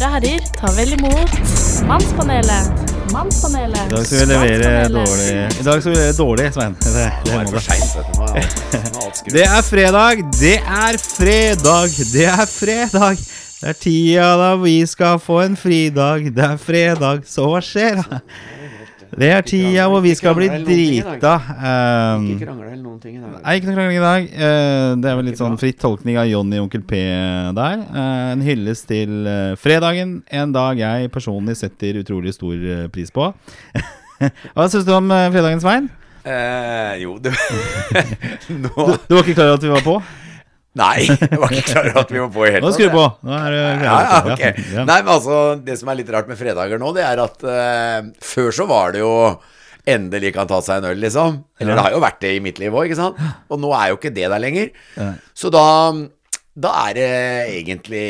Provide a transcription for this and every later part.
damer og herrer, ta vel imot Mannspanelet. Mannspanelet. I dag skal vi levere dårlig I dag skal vi levere dårlig, Svein. Det, det, det, er det for vet du. Skrudd. det er fredag, det er fredag, det er fredag. Det er tida da vi skal få en fridag. Det er fredag, så hva skjer da? Det er tida hvor vi skal bli drita. Um, Ikke krangle eller noen ting i dag. Nei, ikke noe krangling i dag. Eh, det er vel litt sånn fritt tolkning av Johnny Onkel P der. Eh, en hyllest til eh, fredagen, en dag jeg personlig setter utrolig stor eh, pris på. Hva syns du om uh, fredagen, Svein? Eh, jo, du Nå Du, du var ikke klar over at vi var på? Nei, jeg var ikke klar over at vi var på i hele tatt. Nå skrur du på. Nå er det Ja, ja, okay. Ja. Nei, men altså, det som er litt rart med fredager nå, det er at uh, før så var det jo Endelig kan ta seg en øl, liksom. Eller Ja. det har jo vært det i mitt liv òg, ikke sant. Og nå er jo ikke det der lenger. Så da da er det egentlig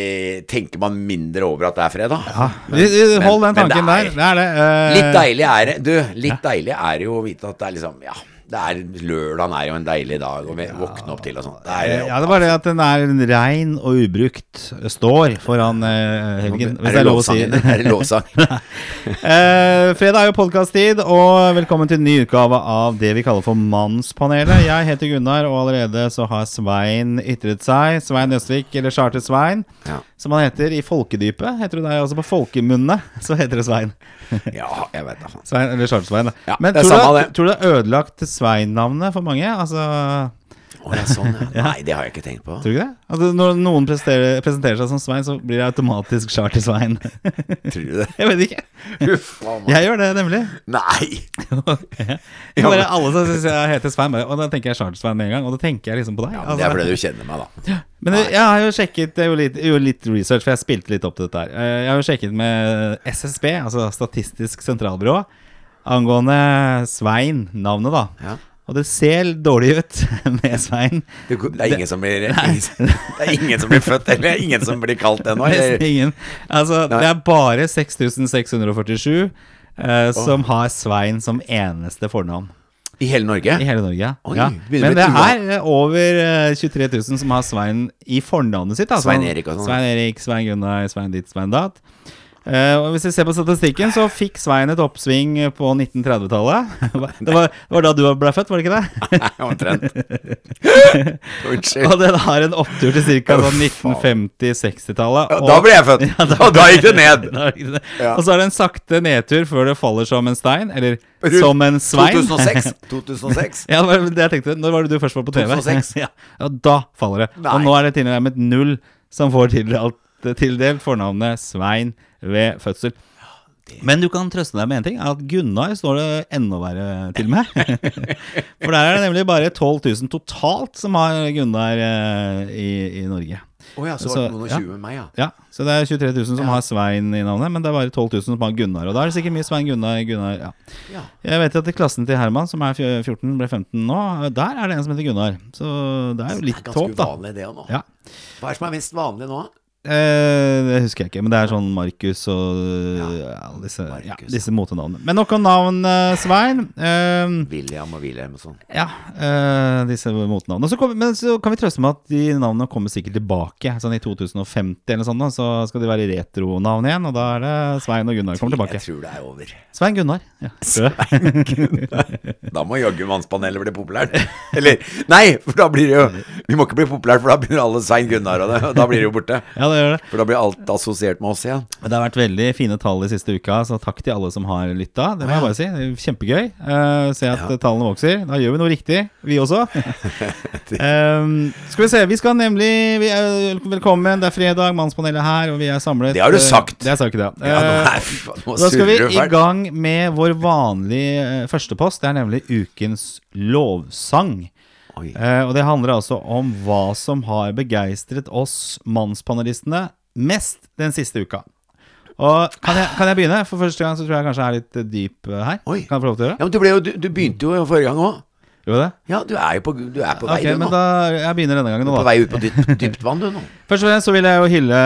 Tenker man mindre over at det er fredag. Ja, vi- Hold den men- men tanken er, der. er- Det er det. Uh, Litt deilig er det Du, litt deilig er det jo å vite at det er liksom Ja, er lørdagen er jo en deilig dag å våkne opp til og sånn. Ja, det er bare det at den er rein og ubrukt. Står foran uh, helgen, hvis det det er lov å si. Er det lovsang? Eh, fredag er jo podkast-tid, og velkommen til en ny utgave av det vi kaller for Mannspanelet. Jeg heter Gunnar, og allerede så har Svein ytret seg. Svein Østvik, eller Charter Svein, Ja. som han heter i folkedypet. Heter du det også på folkemunne? Så heter det Svein. ja, jeg vet da faen. Svein eller Charter Svein. da. Ja, Men det tror, du, det. tror du det er ødelagt Svein-navnet for mange? Altså, Oh, ja, sånn, ja. Nei, det har jeg ikke tenkt på. tror du ikke det? Altså, når noen presenterer, presenterer seg som Svein, så blir det automatisk Charter Svein. Tror du det? jeg vet ikke. Uff. Jeg gjør det, nemlig. Nei! Jeg bare, alle som syns jeg heter Svein, bare, og da tenker jeg Charter-Svein med en gang. Og da tenker jeg liksom på deg. Ja, men det er fordi du kjenner meg, da. Men det- jeg har jo sjekket jeg jo litt, jo litt research, for jeg spilte litt opp til dette her. Eh, Jeg har jo sjekket med SSB, altså Statistisk sentralbyrå, angående Svein, navnet, da. Ja. Og det ser dårlig ut med Svein. Det, det er ingen som blir Det er ingen som blir født, eller ingen som blir kalt ennå. Nesten ingen. Altså, Nei. det er bare 6647 eh, som har Svein som eneste fornavn. I hele Norge? I hele Norge. Oi, ja. Men det er eh, over eh, 23 000 som har Svein i fornavnet sitt. Altså. Svein Erik og sånn. Svein Erik, Svein Gunnar, Svein ditt, Svein datt. Og hvis vi ser på statistikken, så fikk Svein et oppsving på 1930-tallet. Det, var- det var da du ble født, var det ikke det? Nei, Omtrent. Unnskyld. Og den har en opptur til ca. Å, 1950-60-tallet. Ja, da ble jeg født! Ja, Og da gikk det ned! Da det ikke. Ja. Og så er det en sakte nedtur før det faller som en stein, eller som en svein. 2006. 2006. Ja, det jeg tenkte. Når var det du først var på TV? 2006. ja. og da faller det. Nei. Og nå er det tilnærmet null som får tildelt, tildelt fornavnet Svein ved fødsel. Men du kan trøste deg med én ting, at Gunnar står det enda verre til med. For der er det nemlig bare 12 000 totalt som har Gunnar eh, i, i Norge. Oh ja, så Så, det noen og ja. med meg, ja. Ja, Så det er 23 000 som har Svein i navnet, men det er bare 12 000 som har Gunnar. Og da er det sikkert mye Svein Gunnar, Gunnar ja. ja. Jeg vet at i klassen til Herman, som er 14, ble 15 nå, der er det en som heter Gunnar. Så det er jo Det er litt ganske håp, da. uvanlig, det òg nå. Ja. Hva er det som er mest vanlig nå? Eh, det husker jeg ikke, men det er sånn Markus og Ja. ja, disse, ja, disse motenavnene. Men nok om navn, eh, Svein. Eh, William og Wilhelm og sånn. ja, eh, disse motenavnene. Så kom, men så kan vi trøste med at de navnene kommer sikkert tilbake. Sånn i 2050 eller sånn, så skal de være retronavn igjen. Og da er det Svein og Gunnar kommer tilbake. Jeg tror det er over. Svein Gunnar. Ja. Svein Gunnar. Da må jaggu Mannspanelet bli populært. Eller Nei, for da blir det jo Vi må ikke bli populært, for da begynner alle Svein Gunnar og det. Og da blir det jo borte. ja, det gjør det. For da blir alt assosiert med oss igjen. Ja. Det har vært veldig fine tall de siste uka, så takk til alle som har lytta. Det må jeg bare si. Det er Kjempegøy. Uh, se at Ja. tallene vokser. Da gjør vi noe riktig, vi også. Um, skal vi se, vi skal nemlig vi er, Velkommen, det er fredag, Mannspanelet her, og vi er samlet. Det har du eh, sagt. Det har jeg sagt, ja. Ja, nå, Eh, er, nå da skal vi i gang med vår vanlige uh, første post. Det er nemlig ukens lovsang. Eh, og det handler altså om hva som har begeistret oss mannspanelistene mest den siste uka. Og kan jeg, kan jeg begynne? For første gang så tror jeg kanskje jeg er litt eh, dyp eh, her. Oi. Kan jeg få lov til å gjøre? Ja, men du, jo, du, du begynte jo forrige gang òg. Gjorde det? Ja, du er jo på, du er på vei Ok, du men nå. da Jeg begynner denne gangen nå, er på da. vei ut på dypt, dypt vann, du nå. Først og fremst så vil jeg jo hylle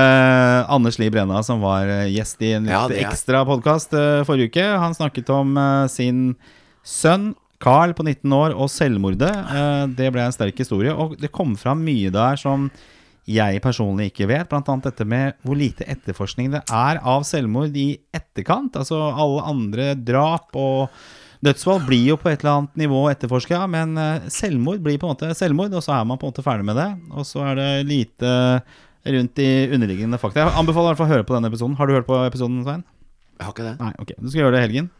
Anders Li Brenna, som var eh, gjest i en litt Ja, ekstra podkast forrige uke. Han snakket om uh, sin sønn Carl på 19 år og selvmordet. Eh, det ble en sterk historie, og det kom fram mye der som jeg personlig ikke vet. Annet dette med hvor lite etterforskning det er av selvmord i etterkant. Altså alle andre drap og dødsfall blir jo på et eller annet nivå etterforska, men eh, selvmord blir på en måte selvmord, og så er man på en måte ferdig med det. Og så er det lite rundt i underliggende fakta. Jeg anbefaler i hvert fall å høre på denne episoden. Har du hørt på episoden, Svein? Jeg har ikke det. Nei, ok. Du skal gjøre det i helgen.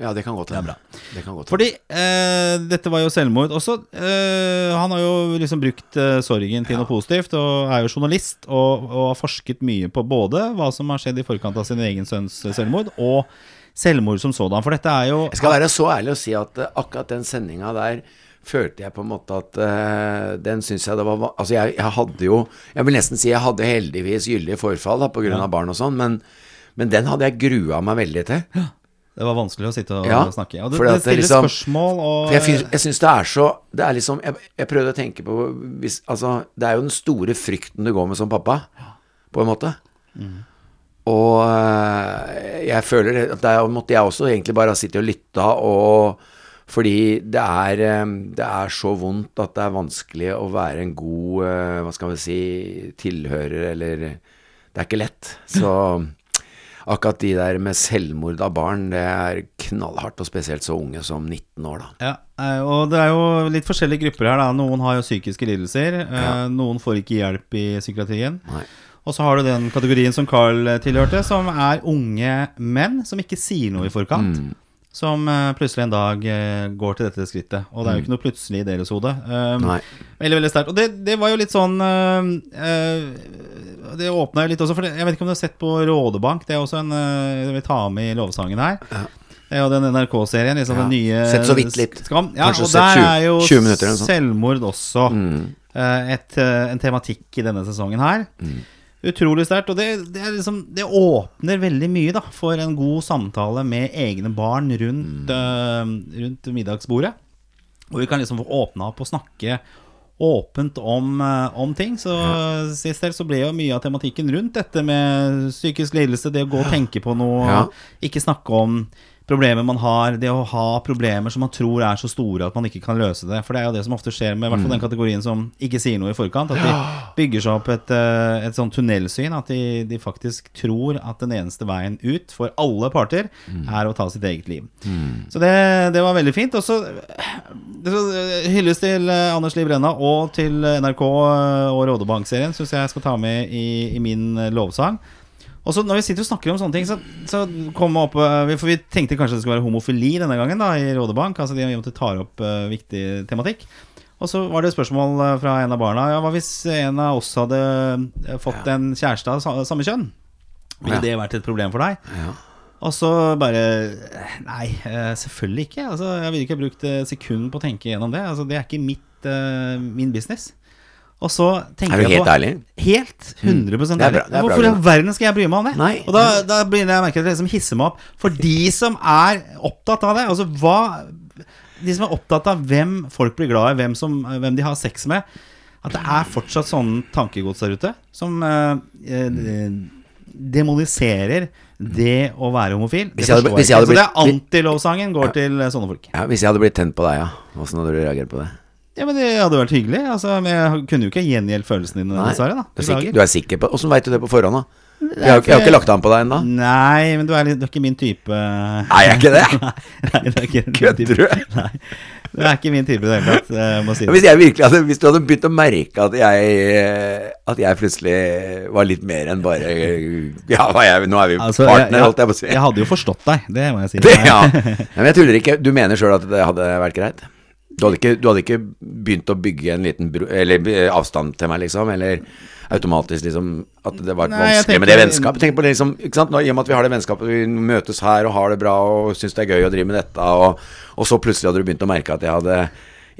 Ja, det kan godt hende. Det kan godt. Fordi eh, dette var jo selvmord. Også, eh, han har jo liksom brukt eh, sorgen til noe positivt, og er jo journalist og, og har forsket mye på både hva som har skjedd i forkant av sin egen sønns selvmord, og selvmord som sådan. For dette er jo Jeg skal være så ærlig å si at eh, akkurat den sendinga der følte jeg på en måte at eh, den syns jeg det var Altså, jeg, jeg hadde jo Jeg vil nesten si jeg hadde heldigvis gyldig forfall da, på grunn av barn og sånn, men, men den hadde jeg grua meg veldig til. Det var vanskelig å sitte og Ja, snakke. Og det, det det stiller liksom- spørsmål og jeg, jeg syns det er så Det er liksom Jeg, jeg prøvde å tenke på hvis, Altså, det er jo den store frykten du går med som pappa, på en måte. Og øh, jeg føler at der måtte jeg også egentlig bare ha sittet og lytta, og fordi det er, øh, det er så vondt at det er vanskelig å være en god øh, Hva skal vi si tilhører, eller Det er ikke lett. Så akkurat de der med selvmord av barn, det er knallhardt, og spesielt så unge som 19 år, da. Ja, eh, og det er jo litt forskjellige grupper her. da Noen har jo psykiske lidelser. ja. Noen får ikke hjelp i psykiatrien. Nei. Og så har du den kategorien som Carl eh, tilhørte, som er unge menn som ikke sier noe i forkant. Mm. Som eh, plutselig en dag eh, går til dette skrittet. Og det er jo ikke noe plutselig i deres hode. Um, Mm. Veldig, veldig sterkt. Og det, det var jo litt sånn uh, eh, Det åpna jo litt også, for jeg vet ikke om du har sett på Rådebank. Det er også en uh, vi tar med i lovsangen her. Det er jo den NRK-serien. Liksom Ja. den nye Sett så vidt litt. Skam. Ja, Kanskje og der 20 er jo 20 minutter selvmord også Mm. eh, et, eh, en tematikk i denne sesongen her. Utrolig sterkt. Og det, det, liksom, det åpner veldig mye da for en god samtale med egne barn rundt, eh, rundt middagsbordet. Hvor vi kan liksom få åpna opp og snakke åpent om, eh, om ting. Så sist helg så ble jo mye av tematikken rundt dette med psykisk lidelse, det å gå og tenke på noe, Ja. ikke snakke om problemer man har, det å ha problemer som man tror er så store at man ikke kan løse det. For det er jo det som ofte skjer med i hvert fall den kategorien som ikke sier noe i forkant. At de bygger seg opp et, eh, et sånn tunnelsyn. At de, de faktisk tror at den eneste veien ut for alle parter er å ta sitt eget liv. Så det, det var veldig fint. Og så hylles til eh, Anders Liv Brenna og til NRK eh, og Rådebank-serien syns jeg skal ta med i, i min eh, lovsang. Og så Når vi sitter og snakker om sånne ting, så, så kom opp eh, For vi tenkte kanskje det skulle være homofili denne gangen da i Rådebank. Altså de måtte tar opp uh, viktig tematikk. Og så var det et spørsmål eh, fra en av barna. Ja, Hva hvis en av oss hadde fått fått en kjæreste av sa- samme kjønn? Ville Ja. det vært et problem for deg? Ja. Og så bare Nei, eh, selvfølgelig ikke. Altså, jeg ville ikke brukt sekund på å tenke gjennom det. Altså, det er ikke mitt, uh, min business. Og så tenker jeg på Er du helt på ærlig? Helt 100 Det er ærlig. bra, det er bra, Hvorfor i all verden skal jeg bry meg om det? Nei. Og da, da begynner jeg å merke at det liksom hisser meg opp. For de som er opptatt av det, altså hva De som er opptatt av hvem folk blir glad i, hvem, som, hvem de har sex med At det er fortsatt sånn tankegods der ute som eh, eh, demoniserer det å være homofil. Det Hvis jeg hadde- hvis jeg jeg blitt, Så det er antilovsangen går til eh, sånne folk. Ja, hvis jeg hadde blitt tent på deg, ja. Åssen hadde du reagert på det? Ja, men Det hadde vært hyggelig. Altså, men jeg kunne jo ikke gjengjeldt følelsene dine, dessverre. da Du er sikker, du er sikker på Åssen veit du det på forhånd, da? Jeg har, jeg har ikke lagt an på deg ennå. Nei, men du er, litt, du er ikke min type. Nei, jeg er ikke det. Nei, det er ikke Kødder du? Nei, det er ikke min type i det hele tatt. Si Hvis Hvis du hadde begynt å merke at jeg At jeg plutselig var litt mer enn bare Ja, jeg, nå er vi Altså, partner, holdt jeg på å si. jeg hadde jo forstått deg, det må jeg si. Det, ja. ja. Men jeg tuller ikke. Du mener sjøl at det hadde vært greit? Du hadde, ikke, du hadde ikke begynt å bygge en liten bro, eller eh, avstand til meg, liksom? Eller automatisk liksom At det var Nei, vanskelig med det vennskapet? Tenk på det liksom ikke sant? Nå, I og med at vi har det vennskapet, vi møtes her og har det bra og syns det er gøy å drive med dette, og, og så plutselig hadde du begynt å merke at jeg hadde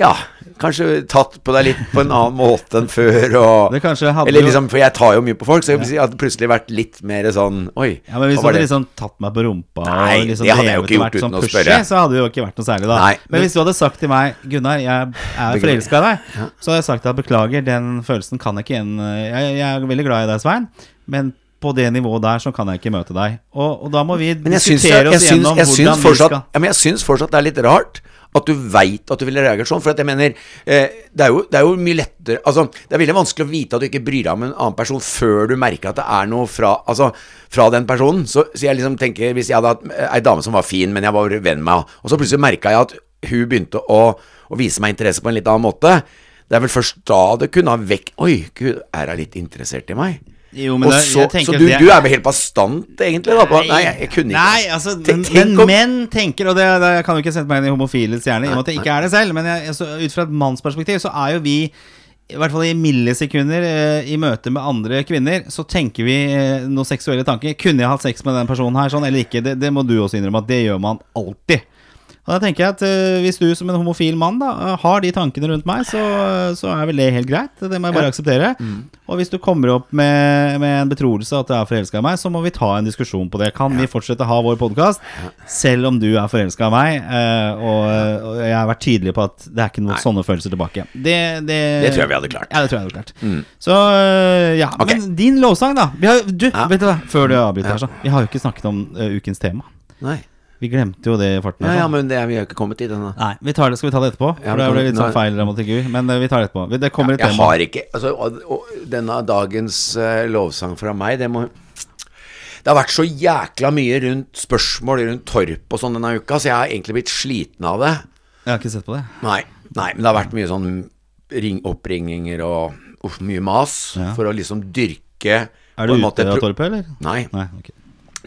ja, kanskje tatt på deg litt på en annen måte enn før. Og, eller liksom, For jeg tar jo mye på folk, så jeg ja. hadde plutselig vært litt mer sånn Oi, Ja, men Hvis du hadde liksom tatt meg på rumpa Nei, og liksom det hadde jeg jo ikke gjort uten sånn å pushy, spørre. Så hadde det jo ikke vært noe særlig, da. Nei, men men- hvis du hadde sagt til meg Gunnar, jeg er forelska i deg, så hadde jeg sagt at beklager, den følelsen kan jeg ikke igjen jeg, jeg er veldig glad i deg, Svein, men på det nivået der så kan jeg ikke møte deg. Og, og da må vi diskutere syns, diskutere jeg, oss syns, gjennom jeg, syns hvordan vi skal ja, men jeg syns fortsatt det er litt rart At du veit at du ville reagert sånn. For jeg mener, eh, det, er jo, det er jo mye lettere Altså, det er veldig vanskelig å vite at du ikke bryr deg om en annen person før du merker at det er noe fra, altså, fra den personen. Så, så jeg liksom tenker, hvis jeg hadde hatt eh, ei dame som var fin, men jeg var venn med henne, og så plutselig merka jeg at hun begynte å, å vise meg interesse på en litt annen måte, det er vel først da det kunne ha vekk Oi, gud, er hun litt interessert i meg? Jo, men det- så, jeg så du, det- du er helt bastant, egentlig? da på, Nei, jeg, jeg kunne ikke. Nei, altså, Tenk- men, tenk men om- menn tenker, og det, det jeg kan jo ikke sette meg inn i homofiles hjerne, i og med at jeg ikke er det selv, men jeg, så, ut fra et mannsperspektiv så er jo vi i hvert fall i millisekunder eh, i møte med andre kvinner, så tenker vi eh, noen seksuelle tanker. Kunne jeg hatt sex med den personen her, sånn eller ikke? Det, det må du også innrømme at det gjør man alltid. Og da tenker jeg at eh, Hvis du som en homofil mann da eh, har de tankene rundt meg, så, så er vel det helt greit. Det må jeg bare akseptere. Og hvis du kommer opp med, med en betroelse at du er forelska i meg, så må vi ta en diskusjon på det. Kan vi fortsette å ha vår podkast selv om du er forelska i meg? eh, og, og jeg har vært tydelig på at det er ikke noen Nei. sånne følelser tilbake. Det, det, Det tror jeg vi hadde klart. Ja, det tror jeg hadde klart. Så eh, ja, Okay. men din lovsang, da. Vi har, du, Ja. vet du før du avbryter her, så. Vi har jo ikke snakket om uh, ukens tema. Nei. Vi glemte jo det i farten. Ja, ja, sånn. men det, vi har ikke kommet dit ennå. Nei, vi tar det, skal vi ta det etterpå? Ja, For det ble litt sånn feil dramaturgi. Men eh, vi tar det etterpå. Det kommer et Jeg tema. har ikke altså, og, og, Denne dagens uh, lovsang fra meg, det må Det har vært så jækla mye rundt spørsmål rundt Torp og sånn denne uka, så jeg har egentlig blitt sliten av det. Jeg har ikke sett på det. Nei, nei men det har vært mye sånn ring, oppringinger og uff, mye mas Ja. for å liksom dyrke Er du ute av torp torpet, eller? Nei. Nei, ok.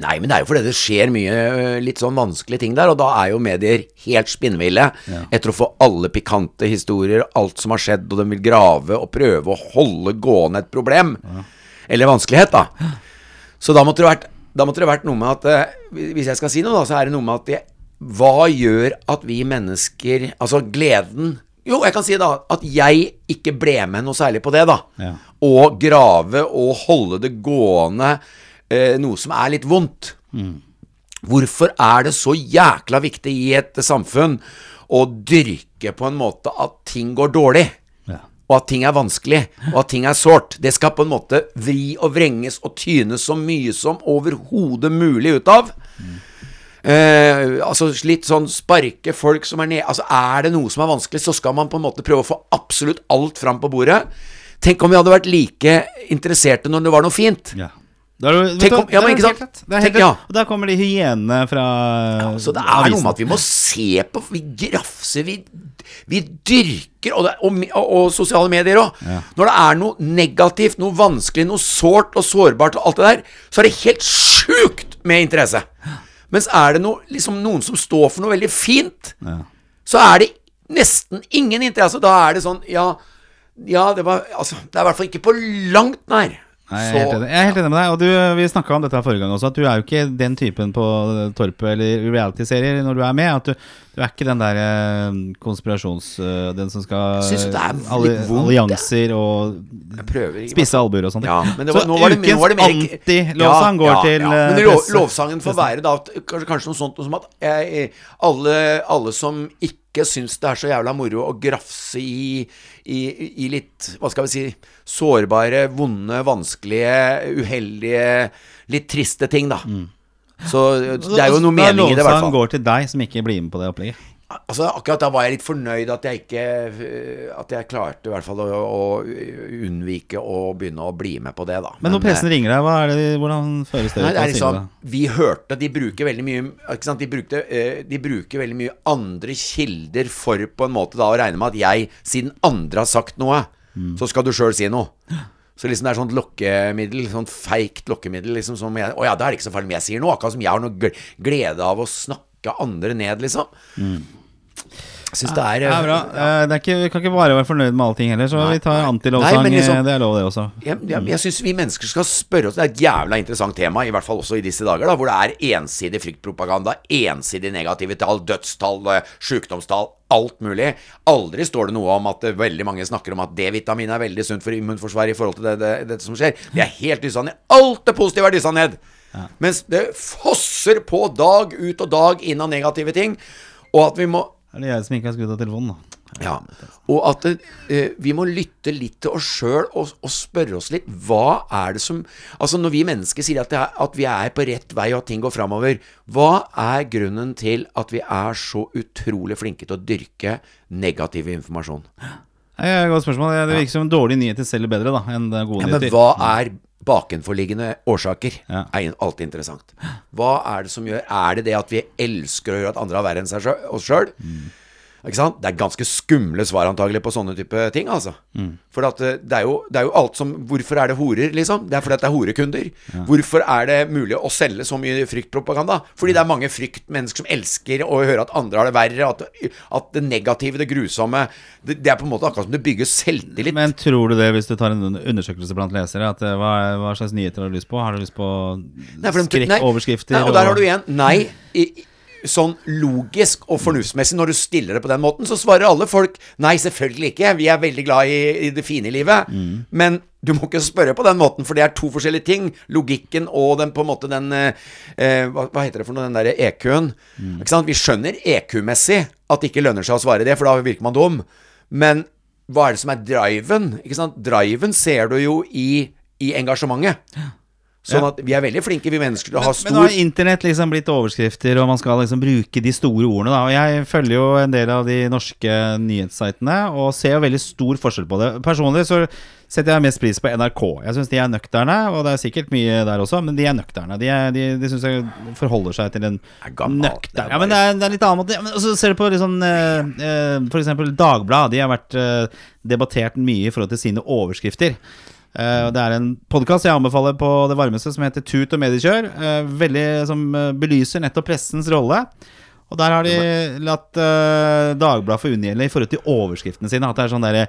Nei, men det er jo fordi det skjer mye litt sånn vanskelige ting der, og da er jo medier helt spinnville Ja. etter å få alle pikante historier, alt som har skjedd, og de vil grave og prøve å holde gående et problem. Eller vanskelighet, da. Så da måtte det vært, da måtte det vært noe med at Hvis jeg skal si noe, da, så er det noe med at jeg, Hva gjør at vi mennesker Altså gleden Jo, jeg kan si da at jeg ikke ble med noe særlig på det, da. Ja. Å grave og holde det gående eh, noe som er litt vondt. Hvorfor er det så jækla viktig i et samfunn å dyrke på en måte at ting går dårlig? Og at ting er vanskelig, og at ting er sårt. Det skal på en måte vri og vrenges og tynes så mye som overhodet mulig ut av. Eh, altså litt sånn sparke folk som er nede Altså Er det noe som er vanskelig, så skal man på en måte prøve å få absolutt alt fram på bordet. Tenk om vi hadde vært like interesserte når det var noe fint. Ja. Er vet Tenk om- ja, men ikke sant? Det er Tenk- helt rett. ja. Og der kommer de hyenene fra Så det er noe med at vi må se på Vi grafser, vi, vi dyrker Og, det, og, og, og sosiale medier òg. Når det er noe negativt, noe vanskelig, noe sårt og sårbart og alt det der, så er det helt sjukt med interesse. Mens er det noe, liksom noen som står for noe veldig fint, Ja. så er det nesten ingen interesse. Da er det sånn Ja, ja det var Altså, det er i hvert fall ikke på langt nær. Nei, jeg, er helt enig. jeg er helt enig med deg. Og du, vi snakka om dette forrige gang også, at du er jo ikke den typen på Torpet eller reality-serier når du er med. At du, du er ikke den der eh, konspirasjons... eh, den som skal er Allianser og spisse albuer og sånt. Ja, men det var, Så var det, nå var det mer ukens anti-lovsang går til Men eh, lov, lovsangen får være da kanskje, kanskje noe sånt noe som at jeg, alle, alle som ikke syns det er så jævla moro å grafse i, i, i litt, hva skal vi si, sårbare, vonde, vanskelige, uheldige, litt triste ting, da. Så det er jo noe Da mening i det, i hvert fall. går til deg som ikke blir med på det opplegget. Altså Akkurat da var jeg litt fornøyd at jeg ikke At jeg klarte i hvert fall å, å unnvike å begynne å bli med på det, da. Men når eh, pressen ringer deg, hva er det, hvordan føles det? Nei, det er liksom? Vi hørte De bruker veldig mye ikke sant? De, brukte, eh, de bruker veldig mye andre kilder for på en måte da å regne med at jeg, siden andre har sagt noe, Mm. så skal du sjøl si noe. Så liksom det er sånt lokkemiddel, sånt feigt lokkemiddel, liksom som jeg Å ja, da er det ikke så farlig om jeg sier noe. Akkurat som jeg har noe glede av å snakke andre ned, liksom. Jeg syns det er. Ja, bra. Eh, Det er ikke, vi kan ikke bare være fornøyd med allting heller, så Nei, vi tar antilovsang. Liksom- eh, det er lov, det også. Jeg, jeg, jeg syns vi mennesker skal spørre oss Det er et jævla interessant tema, i hvert fall også i disse dager, da, hvor det er ensidig fryktpropaganda, ensidig negative tall, dødstall, eh, sykdomstall, alt mulig. Aldri står det noe om at veldig mange snakker om at D-vitamin er veldig sunt for immunforsvaret i forhold til det, det, dette som skjer. Det er helt dyssa ned. Alt det positive er dyssa ned. Mens det fosser på dag ut og dag inn av negative ting. Og at vi må Er det jeg som ikke har skrudd av telefonen, da? Ja, og at eh, vi må lytte litt til oss sjøl og, og spørre oss litt hva er det som Altså når vi mennesker sier at, det er, at vi er på rett vei og at ting går framover, hva er grunnen til at vi er så utrolig flinke til å dyrke negativ informasjon? Det godt spørsmål. Det virker som dårlige nyheter selger bedre da, enn gode Ja, men nyheter. hva er bakenforliggende årsaker? Ja. Er alltid interessant. Hva er det som gjør Er det det at vi elsker å gjøre at andre har verre enn seg sjøl- oss sjøl? Ikke sant? Det er ganske skumle svar antagelig på sånne type ting, altså. For at eh, det er, jo, det er jo alt som Hvorfor er det horer, liksom? Det er fordi det er horekunder. Hvorfor er det mulig å selge så mye fryktpropaganda? Fordi det er mange fryktmennesker som elsker å høre at andre har det verre. At, at det negative, det grusomme det, det er på en måte akkurat som det bygger selvtillit. Men tror du det, hvis du tar en undersøkelse blant lesere, at eh, hva, hva slags nyheter har du lyst på? Har du lyst på skrekkoverskrifter? Nei, og der har du igjen Nei. I- sånn logisk og fornuftsmessig, når du stiller det på den måten, så svarer alle folk nei, selvfølgelig ikke. Vi er veldig glad i, i det fine i livet. Men du må ikke spørre på den måten, for det er to forskjellige ting. Logikken og den på en måte den eh, eh, hva, hva heter det for noe, den derre EQ-en. Ikke sant? Vi skjønner EQ-messig at det ikke lønner seg å svare det, for da virker man dum. Men hva er det som er driven? Ikke sant? Driven ser du jo i, i engasjementet. Sånn at vi er veldig flinke, vi mennesker, til å ha Men nå har internett liksom blitt overskrifter, og man skal liksom bruke de store ordene. Da. Og Jeg følger jo en del av de norske nyhetssitene, og ser jo veldig stor forskjell på det. Personlig så setter jeg mest pris på NRK. Jeg syns de er nøkterne, og det er sikkert mye der også, men de er nøkterne. De, er, de, de syns jeg forholder seg til en nøkter nøktern er Ja, men det er, det er litt annen måte. Og så ser du på liksom, eh, eh, eksempel Dagbladet. De har vært eh, debattert mye i forhold til sine overskrifter. Eh, det er en podkast jeg anbefaler på det varmeste, som heter Tut og mediekjør. eh, veldig Som eh, belyser nettopp pressens rolle. Og der har de latt uh, Dagbladet få unngjelde i forhold til overskriftene sine. At det er sånn derre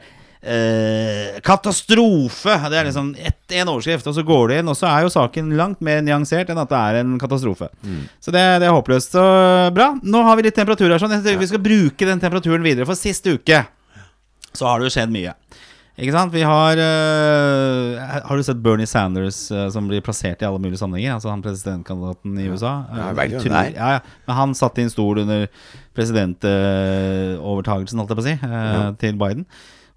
eh, Katastrofe! Det er liksom én en overskrift, og så går du inn, og så er jo saken langt mer nyansert enn at det er en katastrofe. Så det, det er håpløst. Så bra. Nå har vi litt temperatur her, sånn. Jeg tenker Vi skal bruke den temperaturen videre. For sist uke så har det jo skjedd mye. Ikke sant? Vi har øh, Har du sett Bernie Sanders øh, som blir plassert i alle mulige sammenhenger? Altså han presidentkandidaten i USA? Ja, jeg Øh, vet jo er. Ja, ja. Men han satt i en stol under presidentovertagelsen, holdt jeg på å si, ja. til Biden.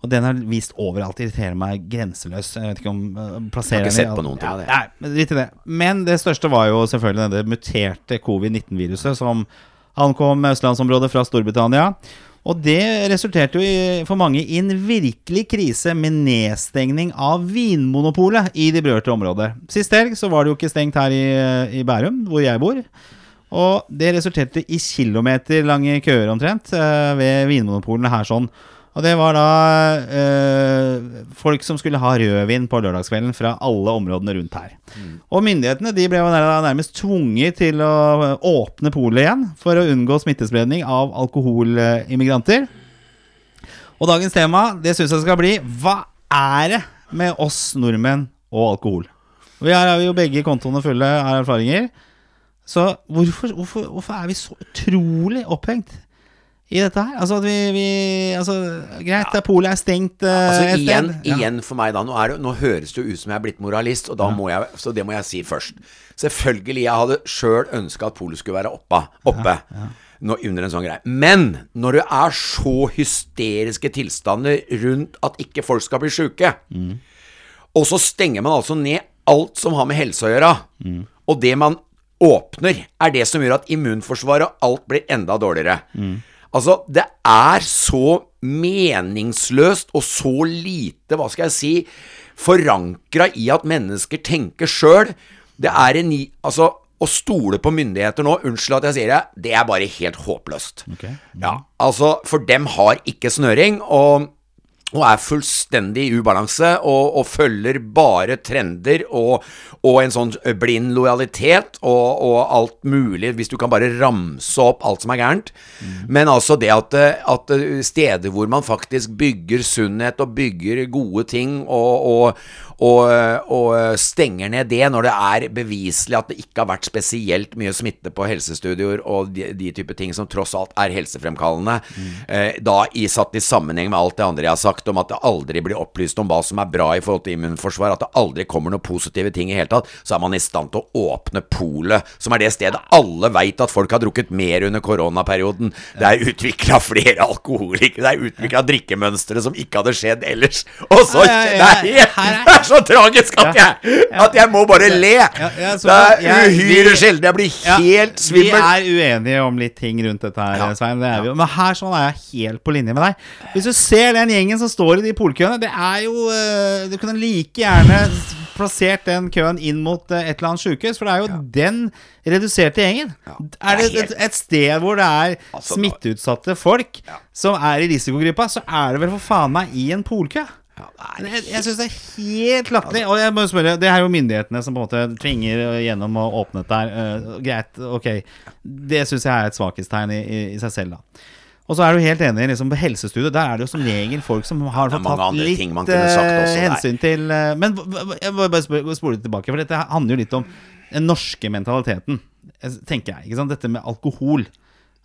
Og den har vist overalt. Irriterer meg grenseløs. Jeg vet ikke om uh, plasserer Jeg har ikke sett på noen ting Ja, det. Nei, men drit i det. Men det største var jo selvfølgelig det muterte covid-19-viruset som ankom østlandsområdet fra Storbritannia. Og det resulterte jo i, for mange i en virkelig krise med nedstengning av Vinmonopolet i de berørte områder. Sist helg så var det jo ikke stengt her i, i Bærum, hvor jeg bor. Og det resulterte i kilometerlange køer omtrent eh, ved vinmonopolene her sånn. Og det var da eh, folk som skulle ha rødvin på lørdagskvelden fra alle områdene rundt her. Og myndighetene de ble nærmest tvunget til å åpne polet igjen for å unngå smittespredning av alkoholimmigranter. Og dagens tema, det syns jeg skal bli Hva er det med oss nordmenn og alkohol? Vi her har vi jo begge kontoene fulle av erfaringer. Så hvorfor, hvorfor, hvorfor er vi så utrolig opphengt i dette her? Altså at vi, vi altså, Greit, ja. polet er stengt uh, Altså igjen. Ja. igjen for meg da nå, er det, nå høres det jo ut som jeg er blitt moralist, og da må jeg, så det må jeg si først. Selvfølgelig, jeg hadde sjøl ønska at polet skulle være oppe. oppe. Nå, under en sånn greie. Men når det er så hysteriske tilstander rundt at ikke folk skal bli sjuke, og så stenger man altså ned alt som har med helse å gjøre, og det man åpner, er det som gjør at immunforsvaret og alt blir enda dårligere. Altså, det er så meningsløst og så lite, hva skal jeg si, forankra i at mennesker tenker sjøl. Det er en Altså, å stole på myndigheter nå, unnskyld at jeg sier det, det er bare helt håpløst. Ok. Ja, altså, for dem har ikke snøring, og, og er fullstendig i ubalanse, og, og følger bare trender og, og en sånn blind lojalitet og, og alt mulig, hvis du kan bare ramse opp alt som er gærent. Men altså det at, at steder hvor man faktisk bygger sunnhet og bygger gode ting, og, og, og, stenger ned det når det er beviselig at det ikke har vært spesielt mye smitte på helsestudioer og de, de type ting som tross alt er helsefremkallende, eh, da i, satt i sammenheng med alt det andre jeg har sagt om at det aldri blir opplyst om hva som er bra i forhold til immunforsvar, at det aldri kommer noen positive ting i hele tatt, så er man i stand til å åpne polet, som er det stedet alle veit at folk har drukket mer under koronaperioden. Det er utvikla flere alkoholikere, det er utvikla drikkemønstre som ikke hadde skjedd ellers. Og så Ja, ja, ja, er her er- er så tragisk at jeg, at jeg må bare le! Det er uhyre sjelden jeg blir helt svimmel. Vi er uenige om litt ting rundt dette her. Svein. Det er vi. Men her sånn er jeg helt på linje med deg. Hvis du ser den gjengen som står i de polkøene, det er jo eh, Du kunne like gjerne plassert den køen inn mot eh, et eller annet sjukehus, for det er jo den reduserte gjengen. Er det et, et sted hvor det er Altså, smitteutsatte folk som er i risikogruppa, så er det vel for faen meg i en polkø. Er Jeg, jeg syns det er helt latterlig. Og jeg må spørre, det er jo myndighetene som på en måte tvinger gjennom å åpne dette her. uh, greit, ok. Det syns jeg er et svakhetstegn i, i, i seg selv, da. Og så er du helt enig liksom på helsestudiet. Der er det jo som regel folk som har fått tatt litt eh, der. hensyn til uh, Men jeg må bare spole tilbake, for dette handler jo litt om den norske mentaliteten, eh, tenker jeg. ikke sant? Dette med alkohol.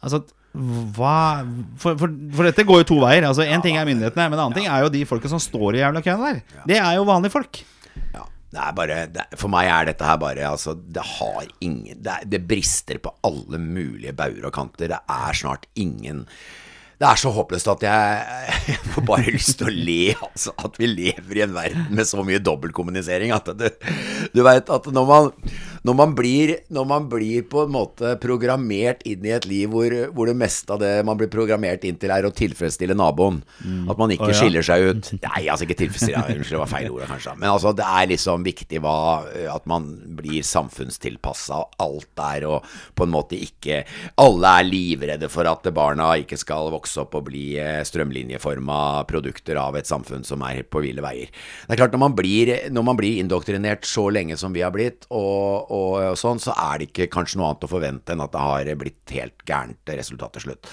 Altså, hva For, for, for dette går jo to veier. Altså, Én ting er myndighetene, men en annen ting er jo de folka som står i jævla køen der. Det er jo vanlige folk. Ja, det bare det, For meg er dette her bare Altså, det har ingen Det, det brister på alle mulige bauger og kanter. Det er snart ingen det er så håpløst at jeg, jeg får bare lyst til å le. Altså, at vi lever i en verden med så mye dobbeltkommunisering. At det, du veit at når man, når, man blir, når man blir på en måte programmert inn i et liv hvor, hvor det meste av det man blir programmert inn til, er å tilfredsstille naboen. At man ikke oh, ja. skiller seg ut. Nei, altså ikke tilfredsstille, unnskyld, det var feil ord kanskje. Men altså, det er liksom viktig hva, at man blir samfunnstilpassa og alt der, og på en måte ikke Alle er livredde for at barna ikke skal vokse opp og bli eh, strømlinjeforma produkter av et samfunn som er på ville veier. Det er klart, når man blir, når man blir indoktrinert så lenge som vi har blitt, og, og, og sånn, så er det ikke kanskje noe annet å forvente enn at det har blitt helt gærent resultat til slutt.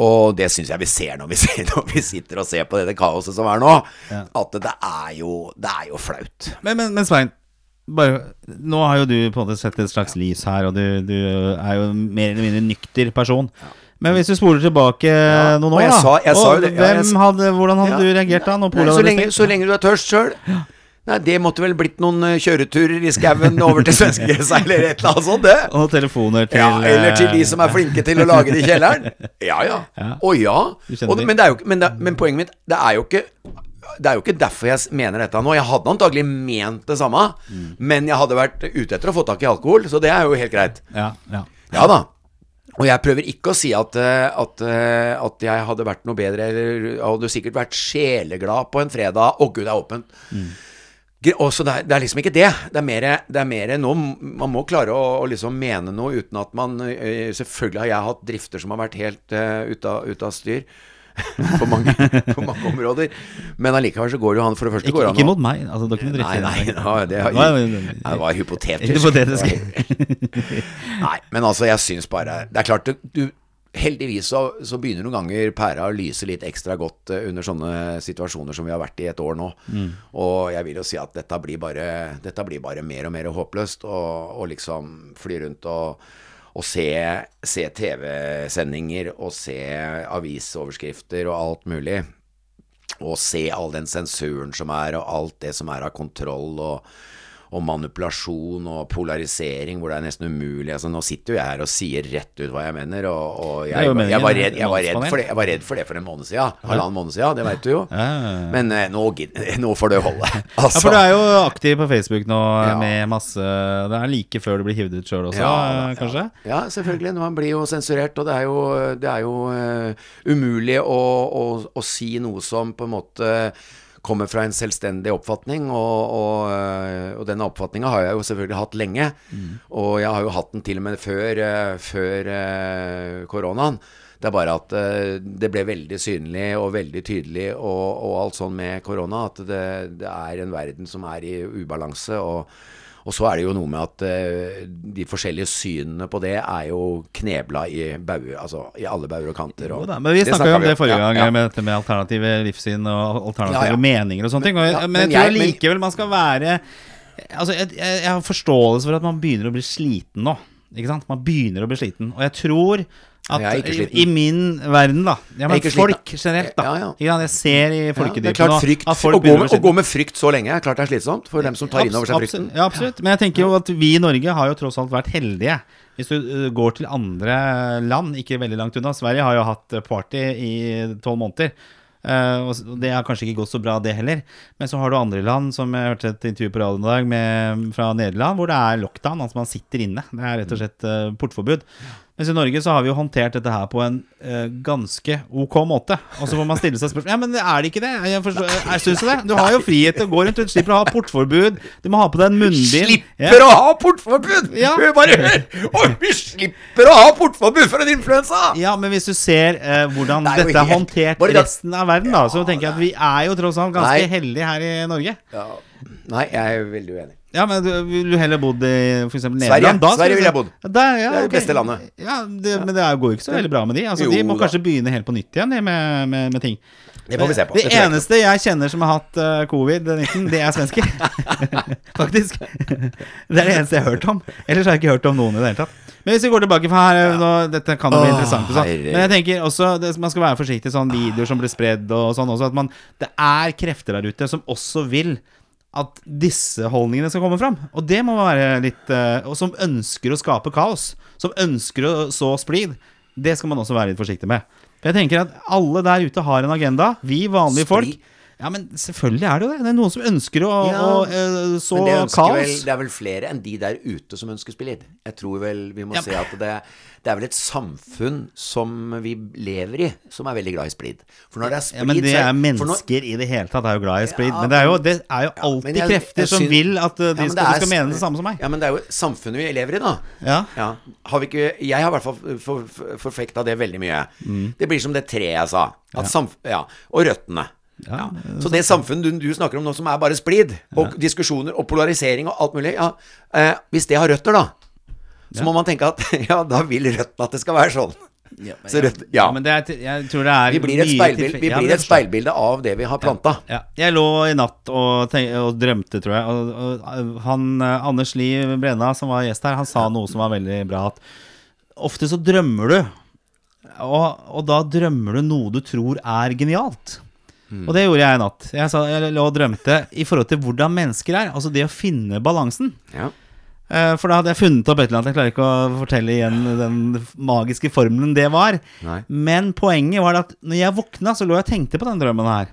Og det syns jeg vi ser når vi, ser når vi sitter og ser på dette kaoset som er nå. At det er jo, det er jo flaut. Men, men, men Svein, bare, nå har jo du på en måte sett et slags lys her, og du, du er jo mer eller mindre nykter person. Men hvis du spoler tilbake noen år, da sa- og ja, hvem hadde, Hvordan hadde Ja. du reagert da? Nei, så, lenge, så lenge du er tørst sjøl. Nei, det måtte vel blitt noen eh, kjøreturer i skauen over til svenskegrensa eller et eller annet sånt, det. Og telefoner til Ja, eller til de eh, som er flinke til å lage det i kjelleren. Ja, ja. Ja. Å ja. Og, men, det jo, men, det, men poenget mitt, det er jo ikke det er jo ikke derfor jeg mener dette nå. Jeg hadde antagelig ment det samme, Mm. men jeg hadde vært ute etter å få tak i alkohol, så det er jo helt greit. Ja, ja. Ja da. Og jeg prøver ikke å si at, eh, at, at jeg hadde vært noe bedre, eller hadde sikkert vært sjeleglad på en fredag. Å, gud, det er åpent. Gre- Og så det, er, det er liksom ikke det. Det er mer, det er mer nå Man må klare å, å liksom mene noe uten at man Selvfølgelig har jeg hatt drifter som har vært helt uh, ute av, ut av styr. på, mange, på mange områder. Men allikevel så går det jo han For det første Ikke, går han. ikke mot meg. Altså, du Nei, nei, nei, det, det var hypotetisk. Hypotetisk. Nei, men altså, jeg syns bare Det er klart, du Heldigvis så, så begynner noen ganger pæra å lyse litt ekstra godt eh, under sånne situasjoner som vi har vært i et år nå. Og jeg vil jo si at dette blir bare, dette blir bare mer og mer håpløst. Og, og liksom fly rundt og, og se, se TV-sendinger og se avisoverskrifter og alt mulig. Og se all den sensuren som er, og alt det som er av kontroll og, og manipulasjon og polarisering, hvor det er nesten umulig. Altså, nå sitter jo jeg her og sier rett ut hva jeg mener, og, og jeg, jeg, jeg, var redd, jeg, var det, jeg var redd for det for en måned siden. Halvannen måned siden, det veit du jo. Ja, ja, ja. Men eh, nå, nå får det holde. Ja, Altså. for du er jo aktiv på Facebook nå Ja. med masse Det er like før du blir hivd ut sjøl også, Ja, eh, kanskje? Ja, selvfølgelig. Man blir jo sensurert, og det er jo, det er jo uh, umulig å, å, å si noe som på en måte kommer fra en selvstendig oppfatning, og, og, eh, og denne oppfatninga har jeg jo selvfølgelig hatt lenge. Og jeg har jo hatt den til og med før, eh, før eh, koronaen. Det er bare at det ble veldig synlig og veldig tydelig og, og alt sånn med korona at det, det er en verden som er i ubalanse. og og så er det jo noe med at eh, de forskjellige synene på det er jo knebla i, bauer, altså, i alle bauger og kanter. Og da, men vi snakka jo om det forrige gang, ja. med dette med alternative livssyn og alternative Ja, meninger og sånne ting. Men men jeg tror jeg- likevel man skal være Altså, jeg, jeg, jeg har forståelse for at man begynner å bli sliten nå. Ikke sant? Man begynner å bli sliten. Og jeg tror at Jeg er ikke i, sliten. i min verden, da ja, men Folk generelt, da. Ja, ja. Jeg ser i folkedypet nå frykt, at å, gå å med, å gå med frykt så lenge er klart det er slitsomt for dem som tar inn over seg frykten. Ja, absolutt. Men jeg tenker jo at vi i Norge har jo tross alt vært heldige. Hvis du uh, går til andre land, ikke veldig langt unna Sverige har jo hatt uh, party i tolv måneder. Uh, og det har kanskje ikke gått så bra, det heller. Men så har du andre land, som jeg hørte et intervju på radioen i dag med, fra Nederland, hvor det er lockdown. Altså man sitter inne. Det er rett og slett uh, portforbud. Mens i Norge så har vi jo håndtert dette her på en uh, ganske ok måte. Og så får man stille seg spørsmål Ja, men er det ikke det? Jeg, forstår, jeg syns det. Du har jo frihet til å gå rundt, du slipper å ha portforbud. Du må ha på deg en munnbind. Slipper å ha portforbud! Ja. Bare hør! Og vi slipper å ha portforbud for en influensa! Ja, men hvis du ser uh, hvordan er dette er håndtert i resten av verden, da, så tenker jeg at vi er jo tross alt ganske Nei. heldige her i Norge. Ja. Nei, jeg er veldig uenig. Ja, men vil ville du heller bodd i f.eks. Sverige. Da, Sverige ville jeg bodd. Der, ja, Det er det ok. beste landet. Ja, det, Men det går jo ikke så veldig bra med de. Altså, Jo de må da. kanskje begynne helt på nytt igjen med, med, med ting. Det får vi se på. Det Det jeg eneste jeg kjenner som har hatt uh, covid-19, det er svensker. Faktisk. Det er det eneste jeg har hørt om. Ellers har jeg ikke hørt om noen i det hele tatt. Men hvis vi går tilbake, for her nå, Dette kan jo bli interessant. sånn. Men jeg tenker også det, man skal være forsiktig sånn videoer som blir spredd og sånn også. At man, det er krefter der ute som også vil at disse holdningene skal komme fram. Og det må være litt eh, Og som ønsker å skape kaos. Som ønsker å så splid. Det skal man også være litt forsiktig med. For jeg tenker at alle der ute har en agenda. Vi vanlige folk. Ja, men selvfølgelig er det jo det. Det er noen som ønsker å, Ja, å eh, så Men det, kaos. vel, det er vel flere enn de der ute som ønsker splid. Jeg tror vel vi må Ja. se at det, det er vel et samfunn som vi lever i, som er veldig glad i splid. For når det er splid Ja, men det er mennesker når- i det hele tatt er jo glad i splid. Men det er jo, det er jo alltid jeg- krefter jeg som syn- vil at uh, Ja, de skal, er, skal mene det samme som meg. Ja, men det er jo samfunnet vi lever i, da. Ja. Ja. Har vi ikke, jeg har i hvert fall for, for, forfekta det veldig mye. Mm. Det blir som det treet jeg sa. At samf ja, og røttene. Ja. Så det samfunnet du, du snakker om nå, som er bare splid, og diskusjoner og polarisering og alt mulig ja, eh, Hvis det har røtter, da, så må man tenke at ja, da vil røttene at det skal være sånn. Så rødt, ja. men det er, jeg tror det er Vi blir et speilbild, vi blir et speilbilde av det vi har planta. Ja. Jeg lå i natt og, tenk, og drømte, tror jeg. Og, og han, eh, Anders Li Brenna, som var gjest her, han sa noe som var veldig bra. At ofte så drømmer du, og, og da drømmer du noe du tror er genialt. Og det gjorde jeg i natt. Jeg, sa, jeg lå og drømte i forhold til hvordan mennesker er. Altså det å finne balansen. Ja. Eh, For da hadde jeg funnet opp et eller annet. Jeg klarer ikke å fortelle igjen den magiske formelen det var. Nei. Men poenget var at når jeg våkna, så lå jeg og tenkte på den drømmen her.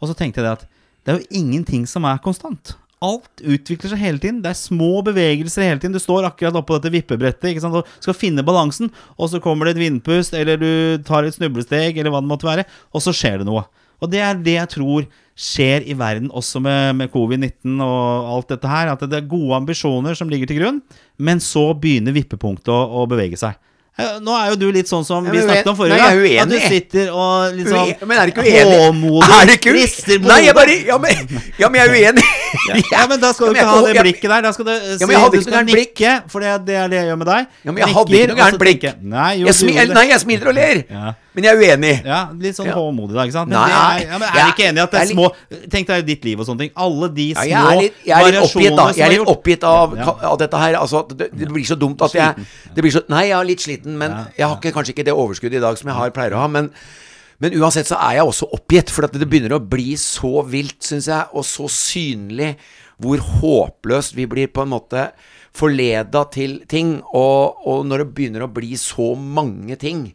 Og så tenkte jeg det at det er jo ingenting som er konstant. Alt utvikler seg hele tiden. Det er små bevegelser hele tiden. Du står akkurat oppå dette vippebrettet ikke sant? og skal finne balansen, og så kommer det et vindpust, eller du tar et snublesteg, eller hva det måtte være, og så skjer det noe. Og det er det jeg tror skjer i verden, også med, med covid-19 og alt dette her. At det er gode ambisjoner som ligger til grunn, men så begynner vippepunktet å, å bevege seg. Eh, Nå er jo du litt sånn som Ja, vi snakket om forrige gang. At du sitter og liksom sånn Men er du ikke uenig? håmodig Er rister på Nei, jeg bare Ja, men, ja, men jeg er uenig. Ja, men da skal Ja, du men ikke ha det blikket der. Da skal du eh, men si jeg hadde ikke noe gærent blikk. for det, det er det jeg gjør med deg. Ja, men jeg hadde ikke noe gærent blikk. Nei, jo, Jeg smil, nei, jeg smiler og ler. Ja. Men jeg er uenig. Ja, litt sånn Ja. håmodig, da. ikke sant? Men Nei, er, ja, men er ja, ikke enig at det er små Tenk deg ditt liv og sånne ting. Alle de Ja, små jeg er litt, jeg er litt oppgitt, da. Jeg er litt oppgitt av, Ja. av dette her. Altså, det, det blir så dumt at jeg det blir så, Nei, jeg er litt sliten, men Ja, jeg har ikke, kanskje ikke det overskuddet i dag som jeg har, pleier å ha. Men, men uansett så er jeg også oppgitt, for det begynner å bli så vilt, syns jeg, og så synlig hvor håpløst vi blir på en måte forleda til ting. Og, og når det begynner å bli så mange ting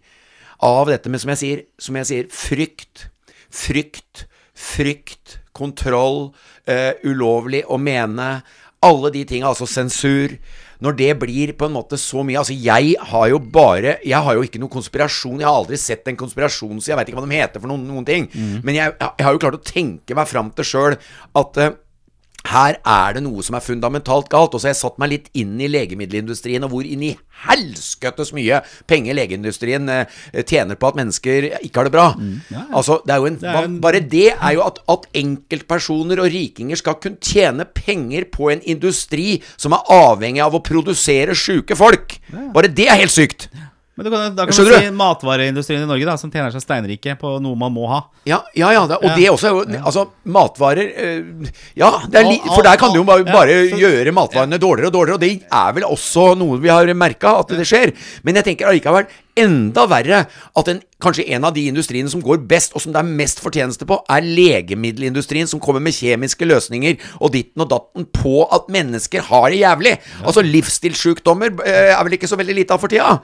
av dette med, som jeg sier, som jeg sier frykt, frykt, frykt, kontroll, uh, ulovlig å mene, alle de tinga, altså sensur. Når det blir på en måte så mye Altså, jeg har jo bare Jeg har jo ikke noe konspirasjon. Jeg har aldri sett en konspirasjon, så jeg veit ikke hva de heter for noen, noen ting. Men jeg, jeg har jo klart å tenke meg fram til sjøl at eh, her er det noe som er fundamentalt galt. Og så har jeg satt meg litt inn i legemiddelindustrien, og hvor inn i helskøttes mye penger legeindustrien eh, tjener på at mennesker ikke har det bra. Altså, det er jo en, det er en- Bare det er jo at, at enkeltpersoner og rikinger skal kunne tjene penger på en industri som er avhengig av å produsere sjuke folk. Bare det er helt sykt. Men du kan, da kan Skjønner du si matvareindustrien i Norge, da, som tjener seg steinrike på noe man må ha. Ja, ja, ja det, og Ja. det også er jo Altså, matvarer eh, Ja, det li, for der kan du jo bare, bare så- gjøre matvarene dårligere og dårligere, og det er vel også noe vi har merka at det skjer. Men jeg tenker allikevel enda verre at en, kanskje en av de industriene som går best, og som det er mest fortjeneste på, er legemiddelindustrien, som kommer med kjemiske løsninger og ditten og datten på at mennesker har det jævlig. Altså, livsstilssjukdommer eh, er vel ikke så veldig lite av for tida.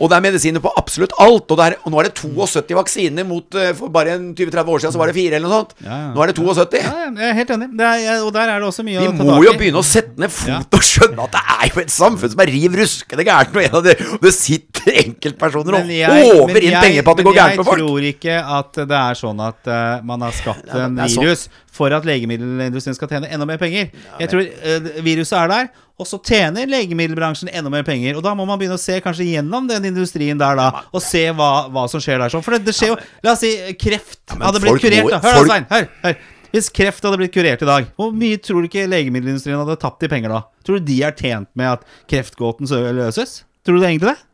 Og det er medisiner på absolutt alt. Og, er, og nå er det 72 vaksiner mot eh, For bare en 20-30 år siden så var det fire eller noe sånt. Nå er det 72. Ja, jeg er helt enig. Det er, og der er det også mye Vi å ta må jo begynne å sette ned fot og skjønne at det er jo et samfunn som er riv ruskende gærent. Og en av det, det sitter enkeltpersoner og håver inn jeg- penger på at det går gærent med folk. Men Jeg tror ikke at det er sånn at uh, man har skapt en sånn. virus for at legemiddelindustrien skal tjene enda mer penger. Jeg tror uh, viruset er der, og så tjener legemiddelbransjen enda mer penger. Og da må man begynne å se kanskje gjennom den industrien der, da, og se hva, hva som skjer der. For det, det skjer jo La oss si kreft men hadde blitt kurert, da. Hør da, Svein. Hør, hør. Hvis kreft hadde blitt kurert i dag, hvor mye tror du ikke legemiddelindustrien hadde tapt i penger da? Tror du de er tjent med at kreftgåten løses? Tror du det egentlig det?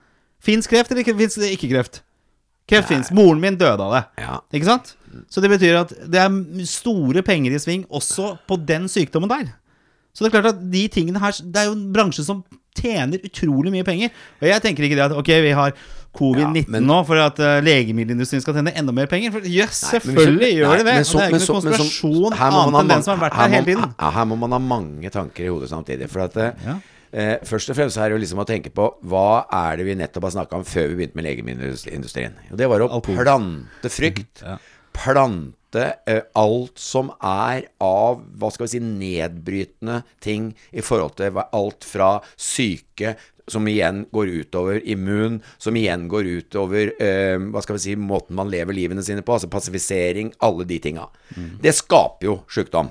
Fins kreft, eller fins det ikke kreft? Kreft fins. Moren min døde av det. Ja. Ikke sant? Så det betyr at det er store penger i sving også på den sykdommen der. Så det er klart at de tingene her Det er jo en bransje som tjener utrolig mye penger. Og jeg tenker ikke det at ok, vi har covid-19 Ja, men- nå for at uh, legemiddelindustrien skal tjene enda mer penger. For jøss, yes, selvfølgelig nei, gjør det. men så- det er ikke noen konspirasjon så- her annet enn den som har vært her der hele tiden. Ja, her må man ha mange tanker i hodet samtidig. For at eh, Ja. eh, Først og fremst er det jo liksom å tenke på hva er det vi nettopp har snakka om før vi begynte med legemiddelindustrien. Og det var å plante frykt. Plante eh, alt som er av hva skal vi si nedbrytende ting i forhold til alt fra syke som igjen går utover immun, som igjen går utover eh, hva skal vi si, måten man lever livene sine på, altså passifisering, alle de tinga. Det skaper jo sykdom.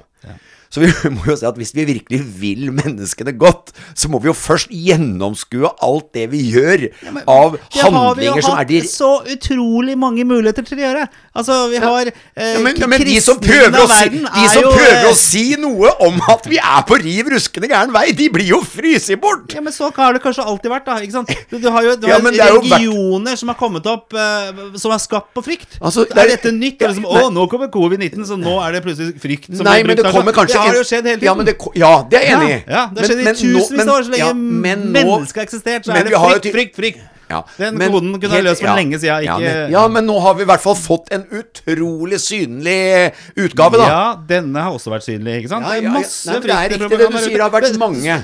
Så vi må jo si at hvis vi virkelig vil menneskene godt, så må vi jo først gjennomskue alt det vi gjør av Det har vi jo handlinger som er hatt de så utrolig mange muligheter til å gjøre. Altså, vi har eh, ja, men, ja, men de som prøver, å si, de er som jo, prøver eh, å si noe om at vi er på riv ruskende gæren vei, de blir jo fryst bort! Ja, men så har det kanskje alltid vært, da. Ikke sant? Du, du har jo, du Ja, har men er jo vært- som har kommet opp eh, som er skapt på frykt. Altså, er, det er- dette nytt? Ja, liksom. Å, nå kommer covid-19, så nå er det plutselig frykt som Nei, blir men det kommer kanskje Det har jo skjedd hele tiden. Ja, men det, ja, det er jeg enig i. Ja, det har skjedd i tusenvis av år. Så lenge ja, mennesket har eksistert, så men er det frykt, frykt, frykt. Ja, Den men koden kunne jeg løst for ja, lenge siden, Ja men, ja, men nå har vi i hvert fall fått en utrolig synlig utgave, da. Ja, denne har også vært synlig, ikke sant? Ja, ja, masse Nei, det er riktig det du sier, det har vært mange.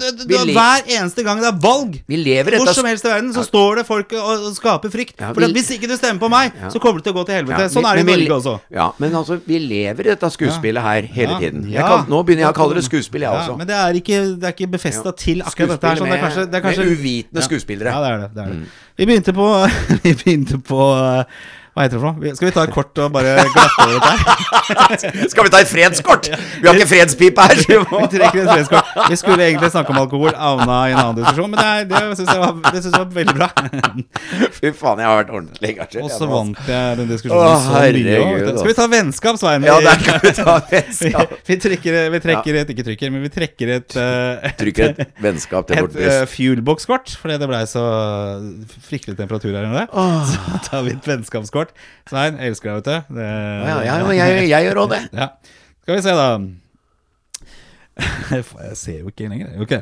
Hver eneste gang det er valg, Vi lever hvor som helst i verden, så står det folk og, skaper frykt. For hvis ikke du stemmer på meg, så kommer det til å gå til helvete. Sånn er det i Norge også. Ja, men altså, vi lever i dette skuespillet her hele tiden. Ja. nå begynner jeg å kalle det skuespill, jeg også. men det er ikke, det er ikke befesta til akkurat dette her. Sånn, det er kanskje, det er kanskje med uvitende skuespillere. Ja, det er det. det, er det. Vi begynte på Vi begynte på uh, Hva heter det for noe? Skal vi ta et kort og bare glatte over dette her? Skal vi ta et fredskort? Vi har ikke fredspipe her. vi Vi trekker et fredskort. Vi skulle egentlig snakke om alkohol, havna i en annen diskusjon, men det, er, det syns jeg, var- det synes jeg var veldig bra. Fy faen, jeg har vært ordentlig engasjert. Og så altså. vant jeg den diskusjonen Å, så mye. altså. Skal vi ta vennskap, Svein? Ja, der kan vi ta vi, vennskap. vi trekker, vi trekker et Ikke trykker, men vi trekker et uh, Trykker et vennskap til et uh, fuelbox-kort, fordi det blei så fryktelig temperatur her inne. Så tar vi et vennskapskort. Svein, jeg elsker deg, vet du. Det, Ja, ja, men jeg, jeg gjør òg det. ja. Skal vi se, da. Jeg ser jo ikke lenger. Ok.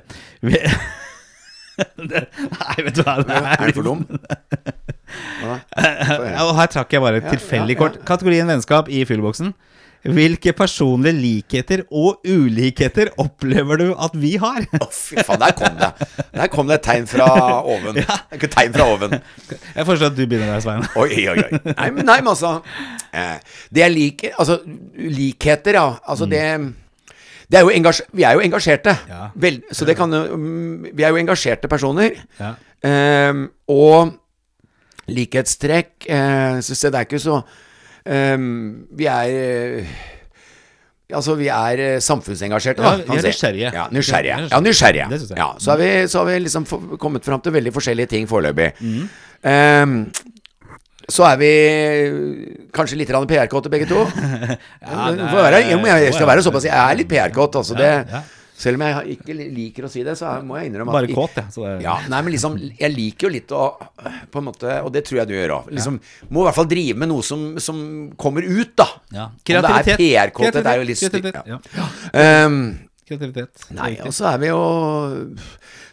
Vi, det, nei, vet du hva. Det Er du for dum? Da? Ja, og her trakk jeg bare et tilfeldig kort. Kategorien vennskap i fuelboksen. Hvilke personlige likheter og ulikheter opplever du at vi har? Å, fy faen, der kom det. Der kom det et tegn fra oven. Det er Ikke tegn fra oven. Jeg foreslår at du begynner der, Svein. Oi, oi, oi. Nei, men, nei, men altså eh, Det jeg liker Altså, likheter, ja. Altså, det det er Vi er jo engasjerte. Ja. Vel, så det kan mm, Vi er jo engasjerte personer. Ja. Eh, og likhetstrekk eh, så, jeg det er ikke så ehm, Vi er eh, Altså, vi er eh, samfunnsengasjerte, Ja, vi er nysgjerrige. Ja, nysgjerrige. Er Ja, nysgjerrige. Ja, så har vi, så har vi liksom kommet fram til veldig forskjellige ting foreløpig. Mm. Um, så er vi kanskje litt PR-kåte begge to. Ja, det er- jeg, jeg skal være såpass Jeg er litt PR-kåt, altså. Det. Selv om jeg ikke liker å si det, så må jeg innrømme Bare at kåt, jeg. Så det, ja, nei, men liksom Jeg liker jo litt å På en måte Og det tror jeg du gjør òg. Liksom, må i hvert fall drive med noe som, som kommer ut, da. Ja. Kreativitet. Om det er. PR-kåthet, er jo litt stygt. ja. Ja. Kreativitet. Nei, og så er vi jo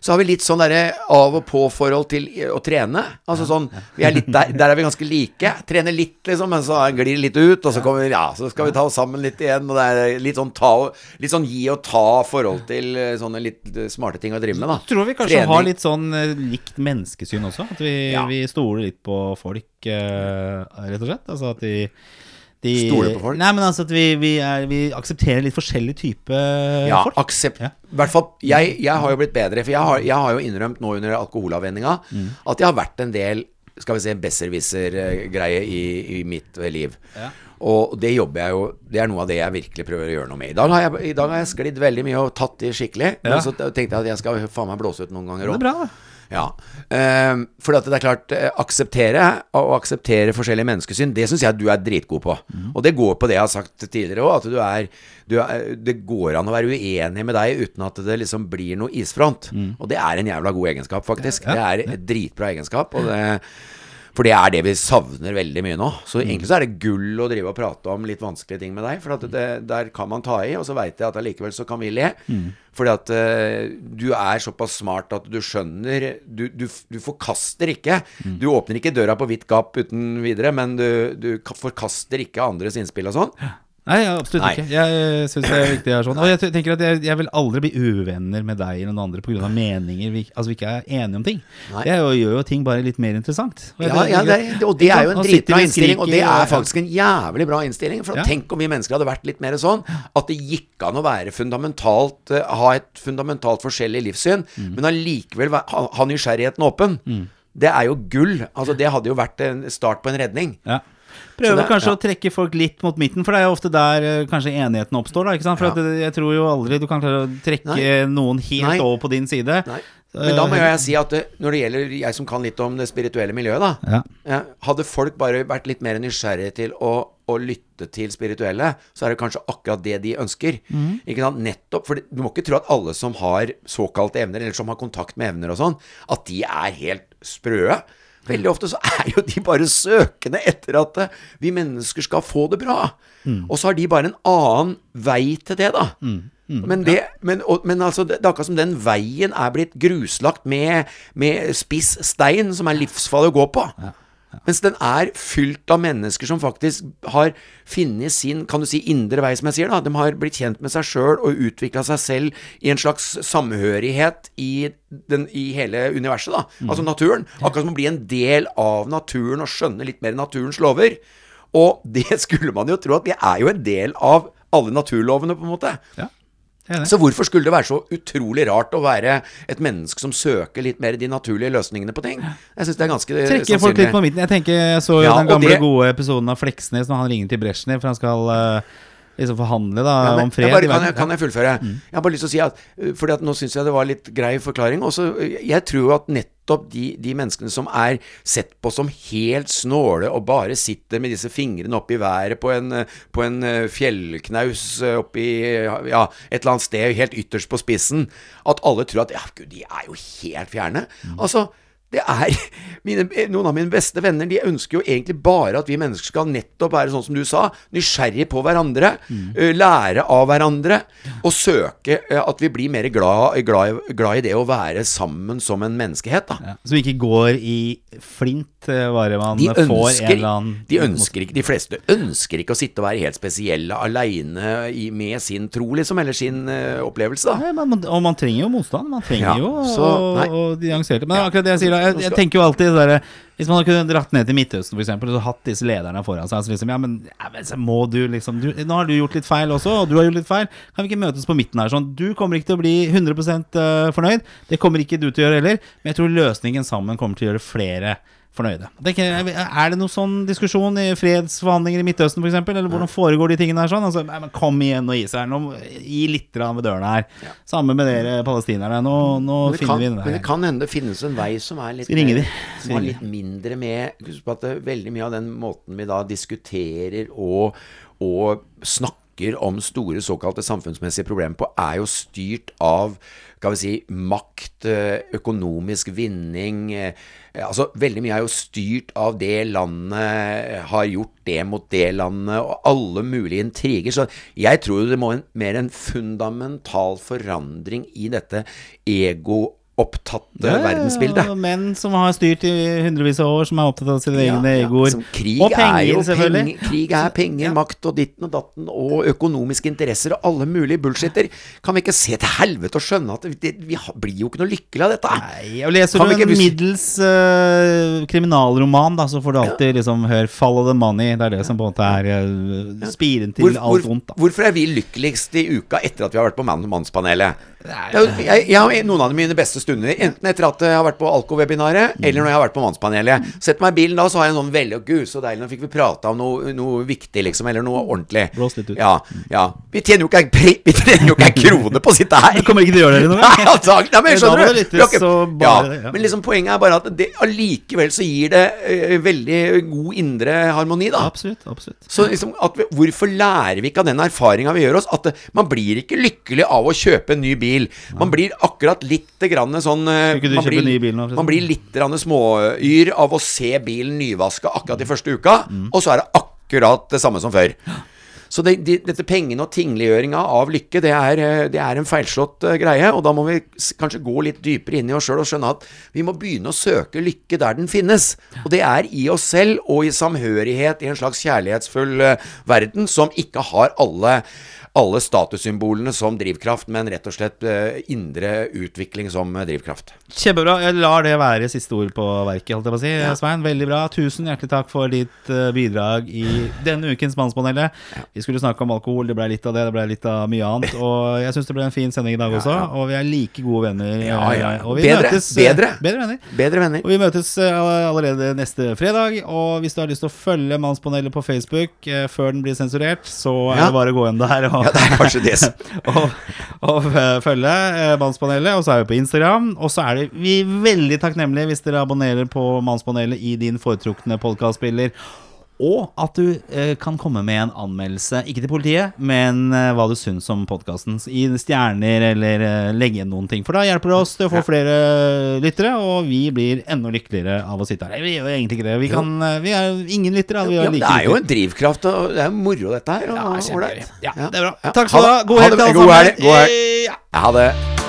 Så har vi litt sånn derre av og på-forhold til å trene. Altså sånn Vi er litt der, der er vi ganske like. Trener litt, liksom, men så glir det litt ut, og så kommer vi Ja, så skal vi ta oss sammen litt igjen, og det er litt sånn ta og Litt sånn gi og ta forhold til eh, sånne litt eh, smarte ting å drive med, da. Tror vi kanskje Trening. har litt sånn eh, likt menneskesyn også? At vi, Ja. vi stoler litt på folk, rett og slett? Altså at de, de Stoler på folk? Nei, men altså at vi, vi, er, vi aksepterer litt forskjellig type Ja, folk. aksept Ja. Hvert fall, jeg, jeg har jo blitt bedre, for jeg har, jeg har jo innrømt nå under alkoholavvenninga Mm. at jeg har vært en del skal vi si, besserwisser-greie i, i mitt liv. Ja. Og det jobber jeg jo Det er noe av det jeg virkelig prøver å gjøre noe med. I dag har jeg, dag har jeg sklidd veldig mye og tatt i skikkelig. Men så tenkte jeg at jeg skal faen meg blåse ut noen ganger Det òg. Ja. Um, for det er klart, eh, akseptere og akseptere forskjellige menneskesyn, det syns jeg du er dritgod på. Og det går på det jeg har sagt tidligere òg, at du er, du er Det går an å være uenig med deg uten at det liksom blir noe isfront. Og det er en jævla god egenskap, faktisk. Ja, Det er et dritbra egenskap. Og det for det er det vi savner veldig mye nå. Så egentlig så er det gull å drive og prate om litt vanskelige ting med deg. For at det, der kan man ta i, og så veit jeg at allikevel så kan vi le. Fordi at uh, du er såpass smart at du skjønner Du, du, du forkaster ikke. Du åpner ikke døra på vidt gap uten videre, men du, du forkaster ikke andres innspill og sånn. Nei, absolutt Nei. ikke. Jeg syns det er viktig. å sånn. Og jeg tenker at jeg, jeg vil aldri bli uvenner med deg eller noen andre pga. meninger vi, altså vi ikke er enige om ting. Nei. Det jo, gjør jo ting bare litt mer interessant. Og Ja, ja det, og det er jo en dritbra innstilling, og det er faktisk en jævlig bra innstilling. For Ja. tenk om vi mennesker hadde vært litt mer sånn at det gikk an å være fundamentalt eh, ha et fundamentalt forskjellig livssyn, Mm. men allikevel ha, ha nysgjerrigheten åpen. Det er jo gull. Altså, det hadde jo vært en start på en redning. Ja. Prøve Så det- kanskje ja. å trekke folk litt mot midten, for det er jo ofte der eh, kanskje enigheten oppstår. da, ikke sant? For Ja. at jeg tror jo aldri du kan klare å trekke Nei. noen helt Nei. over på din side. Nei. Men da må jeg si at når det gjelder jeg som kan litt om det spirituelle miljøet, da ja, Hadde folk bare vært litt mer nysgjerrige til å, å lytte til spirituelle, så er det kanskje akkurat det de ønsker. Mm. Ikke sant? Nettopp, for Du må ikke tro at alle som har såkalte evner, eller som har kontakt med evner og sånn, at de er helt sprøe. Veldig ofte så er jo de bare søkende etter at eh, vi mennesker skal få det bra. Mm. Og så har de bare en annen vei til det, da. Men, det, men, og, men altså, det, det er akkurat som den veien er blitt gruslagt med, med spiss stein, som er livsfarlig å gå på. Mens den er fylt av mennesker som faktisk har funnet sin kan du si, indre vei, som jeg sier. da De har blitt kjent med seg sjøl og utvikla seg selv i en slags samhørighet i, den, i hele universet. da Altså naturen. Akkurat som å bli en del av naturen og skjønne litt mer naturens lover. Og det skulle man jo tro at vi er jo en del av alle naturlovene, på en måte. Ja. Så hvorfor skulle det være så utrolig rart å være et menneske som søker litt mer de naturlige løsningene på ting? Jeg syns det er ganske Trekke folk litt på midten. Jeg tenker, jeg så jo Ja, den gamle det- gode episoden av Fleksnes når han ringer til Brezjnev, for han skal eh, liksom forhandle da, Ja, men om fred. jeg bare, kan, jeg, kan jeg fullføre? Jeg har bare lyst til å si at Fordi at nå syns jeg det var litt grei forklaring. Også, jeg tror at nettopp de, de menneskene som er sett på som helt snåle og bare sitter med disse fingrene opp i været på en, på en uh, fjellknaus oppi ja, et eller annet sted helt ytterst på spissen, at alle tror at ja, gud, de er jo helt fjerne. Altså det er mine, Noen av mine beste venner De ønsker jo egentlig bare at vi mennesker skal nettopp være sånn som du sa, nysgjerrige på hverandre, mm. lære av hverandre, og søke at vi blir mer glad, glad, glad i det å være sammen som en menneskehet. da Ja, Som ikke går i flint, eh, bare man de får en eller annen de ønsker ikke, de fleste ønsker ikke å sitte og være helt spesielle aleine med sin tro, liksom, eller sin opplevelse, da. Nei, man, og man trenger jo motstand. Man trenger Ja, jo så, å- å nyansere det. Men Ja. akkurat det jeg sier da, jeg, jeg tenker jo alltid det derre Hvis man kunne dratt ned til Midtøsten for eksempel, og hatt disse lederne foran seg så liksom, ja, men, ja, men så må du liksom du, Nå har du gjort litt feil også, og du har gjort litt feil. Kan vi ikke møtes på midten her? Sånn, du kommer ikke til å bli 100 eh, fornøyd. Det kommer ikke du til å gjøre heller. Men jeg tror løsningen sammen kommer til å gjøre flere fornøyde. Er, det noen sånn diskusjon i fredsforhandlinger i Midtøsten f.eks., eller hvordan foregår de tingene her sånn? Altså, nei, men kom igjen og Israel, nå gi litt ved dørene her. Samme med dere palestinere. Nå, nå finner kan, vi men det kan hende det finnes en vei som er litt, mer- som er litt mindre med Husk på at veldig mye av den måten vi da diskuterer og, og snakker om store såkalte samfunnsmessige problemer på, er jo styrt av skal vi si, makt, eh, økonomisk vinning eh, altså Veldig mye er jo styrt av det landet har gjort det mot det landet, og alle mulige intriger. Så jeg tror det må en, mer en fundamental forandring i dette ego-opptatte Ja, ja, verdensbildet. Menn som har styrt i hundrevis av år, som er opptatt av sine egne Ja, ja, egoer. som krig og penger, er jo selvfølgelig. penger, krig er penger, makt og ditten og datten og økonomiske interesser og alle mulige bullshitter. Kan vi ikke se til helvete og skjønne at det, vi blir jo ikke noe lykkelig av dette? Nei, og leser du en middels uh, kriminalroman, da, så får du alltid liksom høre 'follow the money'. Det er det som på en måte er uh, spiren til Hvor, alt hvor, vondt. da hvorfor er vi lykkeligst i uka etter at vi har vært på mann- Er Jeg, jeg har noen av mine beste stunder enten etter at jeg har vært på Alko-webinaret, eller når jeg har vært på Mannspanelet. Sett meg i bilen da, så har jeg en sånn veldig Gud, så deilig, nå fikk vi prata om noe, noe viktig, liksom, eller noe ordentlig. Blås litt ut. Ja, ja. Vi tjener jo ikke ei pri- Vi jo ikke ei krone på å sitte her. Du kommer ikke til å gjøre det noen Nei, antagelig. Nei, men skjønner du? det lyttes, bare ja, ja. Men liksom poenget er bare at det allikevel så gir det uh, veldig god indre harmoni, da. Absolutt. absolutt Så liksom, at vi, hvorfor lærer vi ikke av den erfaringa vi gjør oss? At uh, man blir ikke lykkelig av å kjøpe en ny bil. Man blir akkurat litt grann sånn eh, man blir, bil. Man blir litt grann småyr av å se bilen nyvaska akkurat i første uka, Mm. og så er det akkurat det samme som før. Så det, de, dette pengene og tingliggjøringa av lykke, det er, eh, det er en feilslått eh, greie. Og da må vi kanskje gå litt dypere inn i oss sjøl og skjønne at vi må begynne å søke lykke der den finnes. Og det er i oss selv og i samhørighet i en slags kjærlighetsfull eh, verden som ikke har alle alle statussymbolene som drivkraft, men rett og slett indre utvikling som drivkraft. Kjempebra. Jeg lar det være siste ord på verket, holdt jeg på å si. Svein, veldig bra. Tusen hjertelig takk for ditt bidrag i denne ukens Mannspanelet. Vi skulle snakke om alkohol, det ble litt av det, det ble litt av mye annet. Og jeg syns det ble en fin sending i dag også, og vi er like gode venner. Ja, ja, ja. eh, Og vi Bedre, møtes, eh, bedre. bedre venner. Bedre venner. Og vi møtes eh, allerede neste fredag. Og hvis du har lyst til å følge Mannspanelet på Facebook før den blir sensurert, så er det bare å gå inn der og, Ja, det er kanskje det og, og følge Mannspanelet. Og så er vi på Instagram. Og så er det vi veldig takknemlige hvis dere abonnerer på Mannspanelet i din foretrukne podkastspiller. Og at du eh, kan komme med en anmeldelse, ikke til politiet, men eh, hva du syns om podkasten. Gi stjerner, eller eh, legge igjen noen ting. For da hjelper det oss til å få flere lyttere, og vi blir enda lykkeligere av å sitte her. Vi gjør egentlig ikke det. Vi, kan, eh, vi er ingen lyttere. Vi er ja, like Det er jo en drivkraft, og det er jo moro, dette her. Og, Ja, Ja, det er bra. Takk skal du ha. God helg til alle sammen. god. Eh. Ha det.